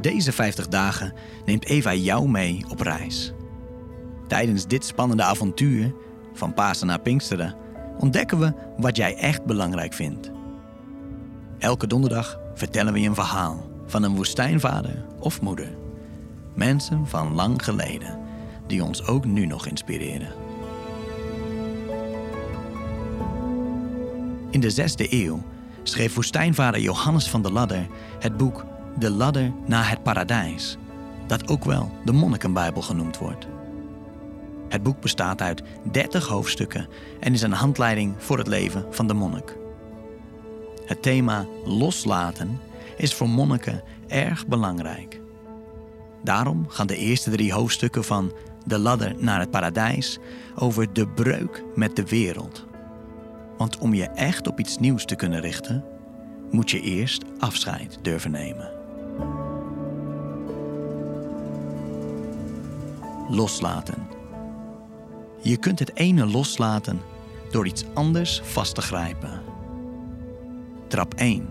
Deze 50 dagen neemt Eva jou mee op reis. Tijdens dit spannende avontuur, van Pasen naar Pinksteren, ontdekken we wat jij echt belangrijk vindt. Elke donderdag vertellen we je een verhaal van een woestijnvader of moeder. Mensen van lang geleden, die ons ook nu nog inspireren. In de 6e eeuw schreef woestijnvader Johannes van der Ladder het boek De Ladder naar het Paradijs, dat ook wel de Monnikenbijbel genoemd wordt. Het boek bestaat uit 30 hoofdstukken en is een handleiding voor het leven van de monnik. Het thema loslaten is voor monniken erg belangrijk. Daarom gaan de eerste drie hoofdstukken van De ladder naar het paradijs over de breuk met de wereld. Want om je echt op iets nieuws te kunnen richten, moet je eerst afscheid durven nemen. Loslaten. Je kunt het ene loslaten door iets anders vast te grijpen. Trap 1.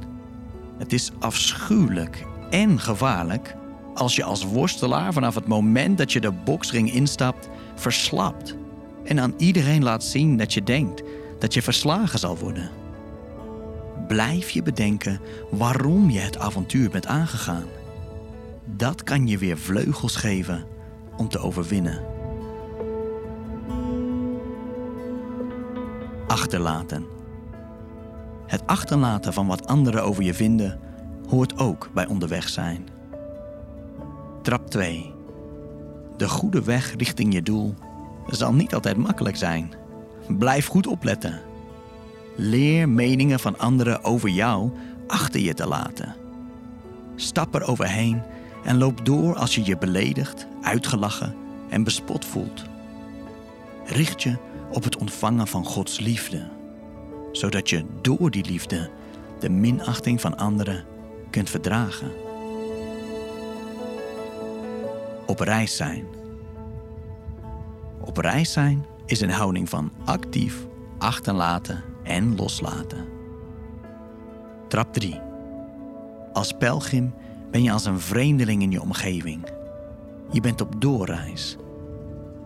Het is afschuwelijk en gevaarlijk als je als worstelaar vanaf het moment dat je de boksring instapt verslapt en aan iedereen laat zien dat je denkt dat je verslagen zal worden. Blijf je bedenken waarom je het avontuur bent aangegaan. Dat kan je weer vleugels geven om te overwinnen. Achterlaten. Het achterlaten van wat anderen over je vinden hoort ook bij onderweg zijn. Trap 2. De goede weg richting je doel zal niet altijd makkelijk zijn. Blijf goed opletten. Leer meningen van anderen over jou achter je te laten. Stap er overheen en loop door als je je beledigd, uitgelachen en bespot voelt. Richt je op het ontvangen van Gods liefde, zodat je door die liefde de minachting van anderen kunt verdragen. Op reis zijn. Op reis zijn is een houding van actief achterlaten en loslaten. Trap 3. Als pelgrim ben je als een vreemdeling in je omgeving. Je bent op doorreis.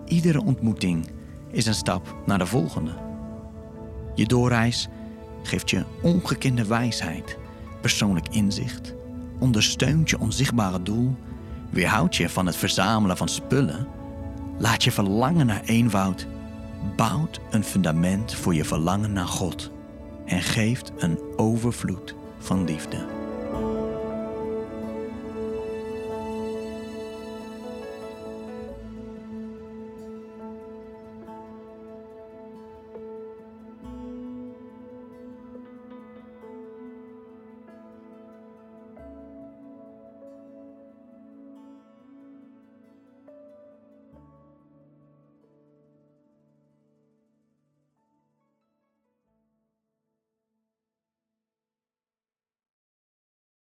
Iedere ontmoeting is een stap naar de volgende. Je doorreis geeft je ongekende wijsheid, persoonlijk inzicht, ondersteunt je onzichtbare doel, weerhoudt je van het verzamelen van spullen, laat je verlangen naar eenvoud, bouwt een fundament voor je verlangen naar God en geeft een overvloed van liefde.